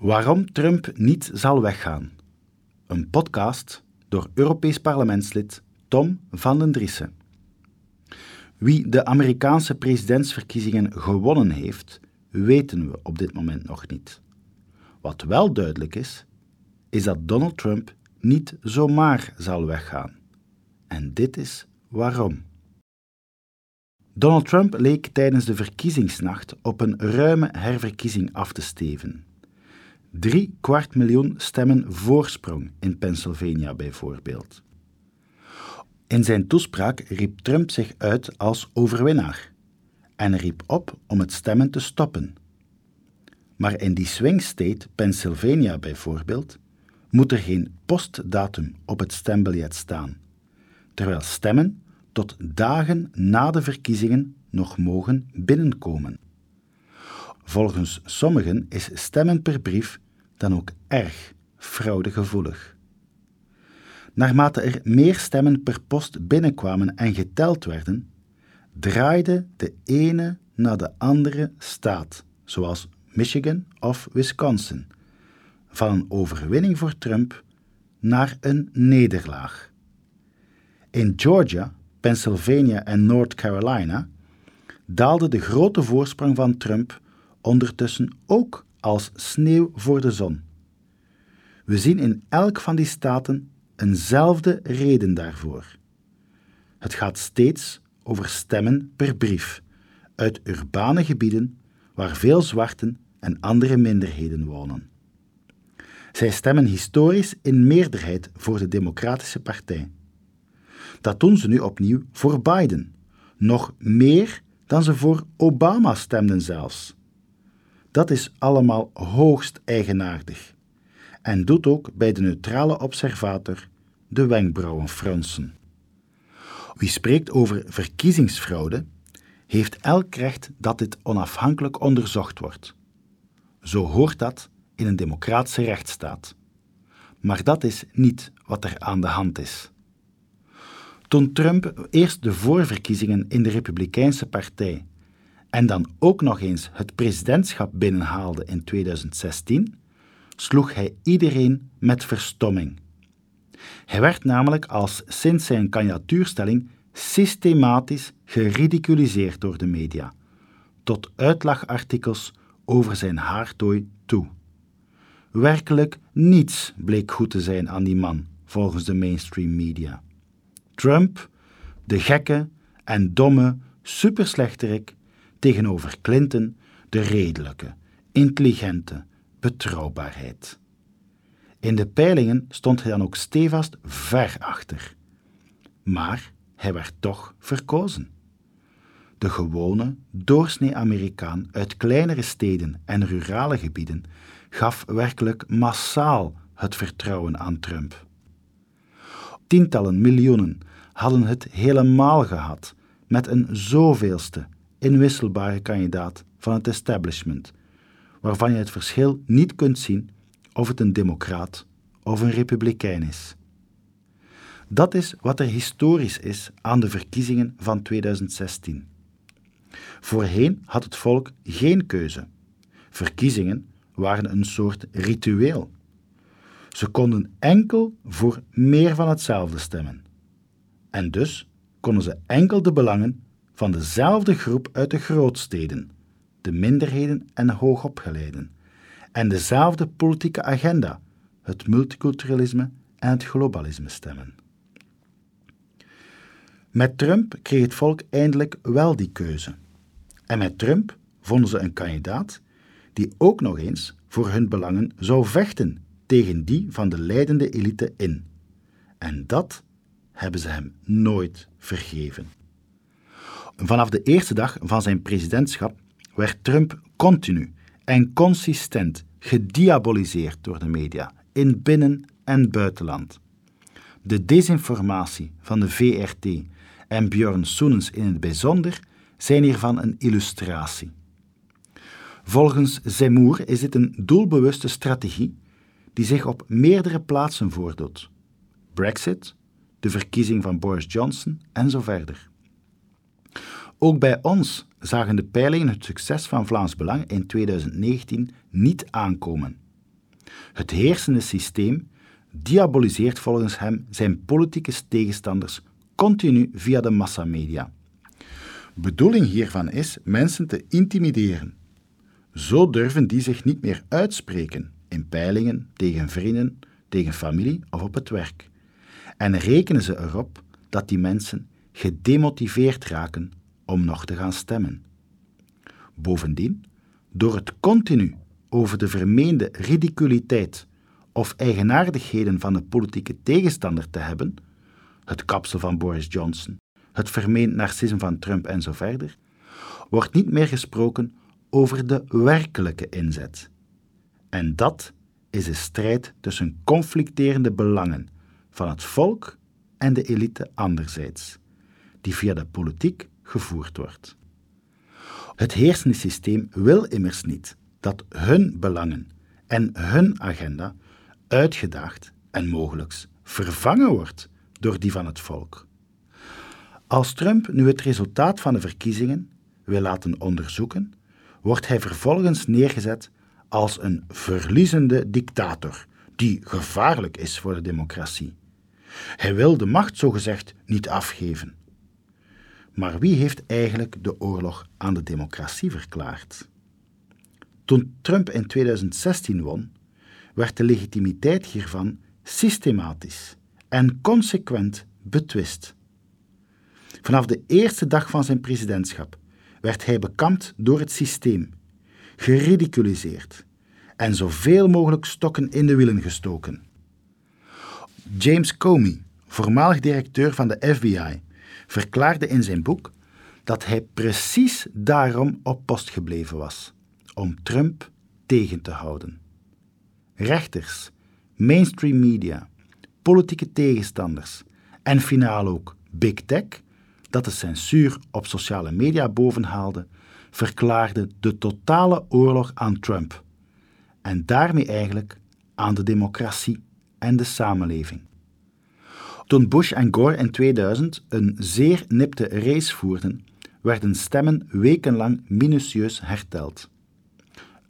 Waarom Trump niet zal weggaan. Een podcast door Europees parlementslid Tom van den Driessen. Wie de Amerikaanse presidentsverkiezingen gewonnen heeft, weten we op dit moment nog niet. Wat wel duidelijk is, is dat Donald Trump niet zomaar zal weggaan. En dit is waarom. Donald Trump leek tijdens de verkiezingsnacht op een ruime herverkiezing af te steven. Drie kwart miljoen stemmen voorsprong in Pennsylvania bijvoorbeeld. In zijn toespraak riep Trump zich uit als overwinnaar en riep op om het stemmen te stoppen. Maar in die swing state, Pennsylvania bijvoorbeeld, moet er geen postdatum op het stembiljet staan, terwijl stemmen tot dagen na de verkiezingen nog mogen binnenkomen. Volgens sommigen is stemmen per brief dan ook erg fraudegevoelig. Naarmate er meer stemmen per post binnenkwamen en geteld werden, draaide de ene na de andere staat, zoals Michigan of Wisconsin, van een overwinning voor Trump naar een nederlaag. In Georgia, Pennsylvania en North Carolina daalde de grote voorsprong van Trump ondertussen ook als sneeuw voor de zon. We zien in elk van die staten eenzelfde reden daarvoor. Het gaat steeds over stemmen per brief uit urbane gebieden waar veel zwarten en andere minderheden wonen. Zij stemmen historisch in meerderheid voor de Democratische Partij. Dat doen ze nu opnieuw voor Biden, nog meer dan ze voor Obama stemden zelfs. Dat is allemaal hoogst eigenaardig en doet ook bij de neutrale observator de wenkbrauwen fronsen. Wie spreekt over verkiezingsfraude, heeft elk recht dat dit onafhankelijk onderzocht wordt. Zo hoort dat in een democratische rechtsstaat. Maar dat is niet wat er aan de hand is. Toen Trump eerst de voorverkiezingen in de Republikeinse Partij en dan ook nog eens het presidentschap binnenhaalde in 2016, sloeg hij iedereen met verstomming. Hij werd namelijk als sinds zijn kandidatuurstelling systematisch geridiculiseerd door de media, tot uitlachartikels over zijn haartooi toe. Werkelijk niets bleek goed te zijn aan die man, volgens de mainstream media. Trump, de gekke en domme superslechterik, tegenover Clinton, de redelijke, intelligente, betrouwbaarheid. In de peilingen stond hij dan ook stevast ver achter. Maar hij werd toch verkozen. De gewone, doorsnee Amerikaan uit kleinere steden en rurale gebieden gaf werkelijk massaal het vertrouwen aan Trump. Tientallen miljoenen hadden het helemaal gehad met een zoveelste inwisselbare kandidaat van het establishment, waarvan je het verschil niet kunt zien of het een democraat of een republikein is. Dat is wat er historisch is aan de verkiezingen van 2016. Voorheen had het volk geen keuze. Verkiezingen waren een soort ritueel. Ze konden enkel voor meer van hetzelfde stemmen. En dus konden ze enkel de belangen van dezelfde groep uit de grootsteden, de minderheden en hoogopgeleiden, en dezelfde politieke agenda, het multiculturalisme en het globalisme stemmen. Met Trump kreeg het volk eindelijk wel die keuze. En met Trump vonden ze een kandidaat die ook nog eens voor hun belangen zou vechten tegen die van de leidende elite in. En dat hebben ze hem nooit vergeven. Vanaf de eerste dag van zijn presidentschap werd Trump continu en consistent gediaboliseerd door de media in binnen- en buitenland. De desinformatie van de VRT en Björn Soenens in het bijzonder zijn hiervan een illustratie. Volgens Zemmour is dit een doelbewuste strategie die zich op meerdere plaatsen voordoet. Brexit, de verkiezing van Boris Johnson en zo verder. Ook bij ons zagen de peilingen het succes van Vlaams Belang in 2019 niet aankomen. Het heersende systeem diaboliseert volgens hem zijn politieke tegenstanders continu via de massamedia. Bedoeling hiervan is mensen te intimideren. Zo durven die zich niet meer uitspreken in peilingen, tegen vrienden, tegen familie of op het werk. En rekenen ze erop dat die mensen gedemotiveerd raken om nog te gaan stemmen. Bovendien, door het continu over de vermeende ridiculiteit of eigenaardigheden van de politieke tegenstander te hebben, het kapsel van Boris Johnson, het vermeend narcisme van Trump en zo verder, wordt niet meer gesproken over de werkelijke inzet. En dat is de strijd tussen conflicterende belangen van het volk en de elite anderzijds, die via de politiek gevoerd wordt. Het heersende systeem wil immers niet dat hun belangen en hun agenda uitgedaagd en mogelijk vervangen wordt door die van het volk. Als Trump nu het resultaat van de verkiezingen wil laten onderzoeken, wordt hij vervolgens neergezet als een verliezende dictator die gevaarlijk is voor de democratie. Hij wil de macht zogezegd niet afgeven. Maar wie heeft eigenlijk de oorlog aan de democratie verklaard? Toen Trump in 2016 won, werd de legitimiteit hiervan systematisch en consequent betwist. Vanaf de eerste dag van zijn presidentschap werd hij bekampt door het systeem, geridiculiseerd en zoveel mogelijk stokken in de wielen gestoken. James Comey, voormalig directeur van de FBI, verklaarde in zijn boek dat hij precies daarom op post gebleven was, om Trump tegen te houden. Rechters, mainstream media, politieke tegenstanders en finaal ook Big Tech, dat de censuur op sociale media bovenhaalde, verklaarden de totale oorlog aan Trump en daarmee eigenlijk aan de democratie en de samenleving. Toen Bush en Gore in 2000 een zeer nipte race voerden, werden stemmen wekenlang minutieus herteld.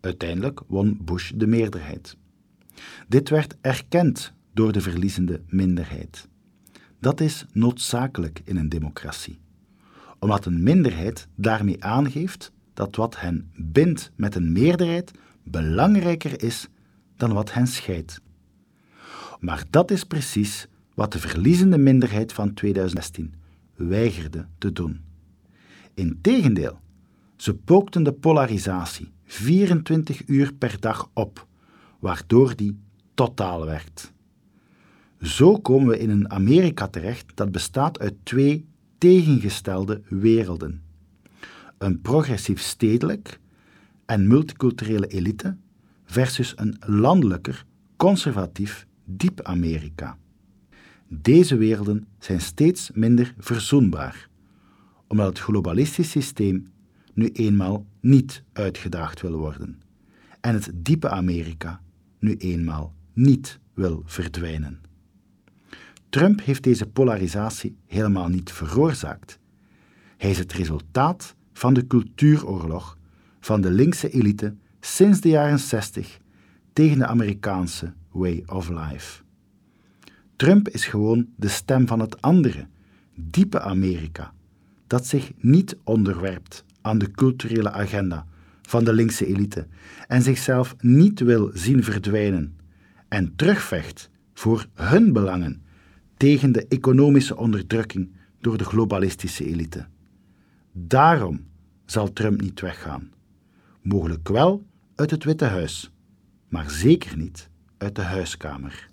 Uiteindelijk won Bush de meerderheid. Dit werd erkend door de verliezende minderheid. Dat is noodzakelijk in een democratie, omdat een minderheid daarmee aangeeft dat wat hen bindt met een meerderheid belangrijker is dan wat hen scheidt. Maar dat is precies wat de verliezende minderheid van 2016 weigerde te doen. Integendeel, ze pookten de polarisatie 24 uur per dag op, waardoor die totaal werd. Zo komen we in een Amerika terecht dat bestaat uit twee tegengestelde werelden. Een progressief stedelijk en multiculturele elite versus een landelijker, conservatief diep Amerika. Deze werelden zijn steeds minder verzoenbaar, omdat het globalistisch systeem nu eenmaal niet uitgedaagd wil worden en het diepe Amerika nu eenmaal niet wil verdwijnen. Trump heeft deze polarisatie helemaal niet veroorzaakt. Hij is het resultaat van de cultuuroorlog van de linkse elite sinds de jaren 60 tegen de Amerikaanse way of life. Trump is gewoon de stem van het andere, diepe Amerika, dat zich niet onderwerpt aan de culturele agenda van de linkse elite en zichzelf niet wil zien verdwijnen en terugvecht voor hun belangen tegen de economische onderdrukking door de globalistische elite. Daarom zal Trump niet weggaan. Mogelijk wel uit het Witte Huis, maar zeker niet uit de huiskamer.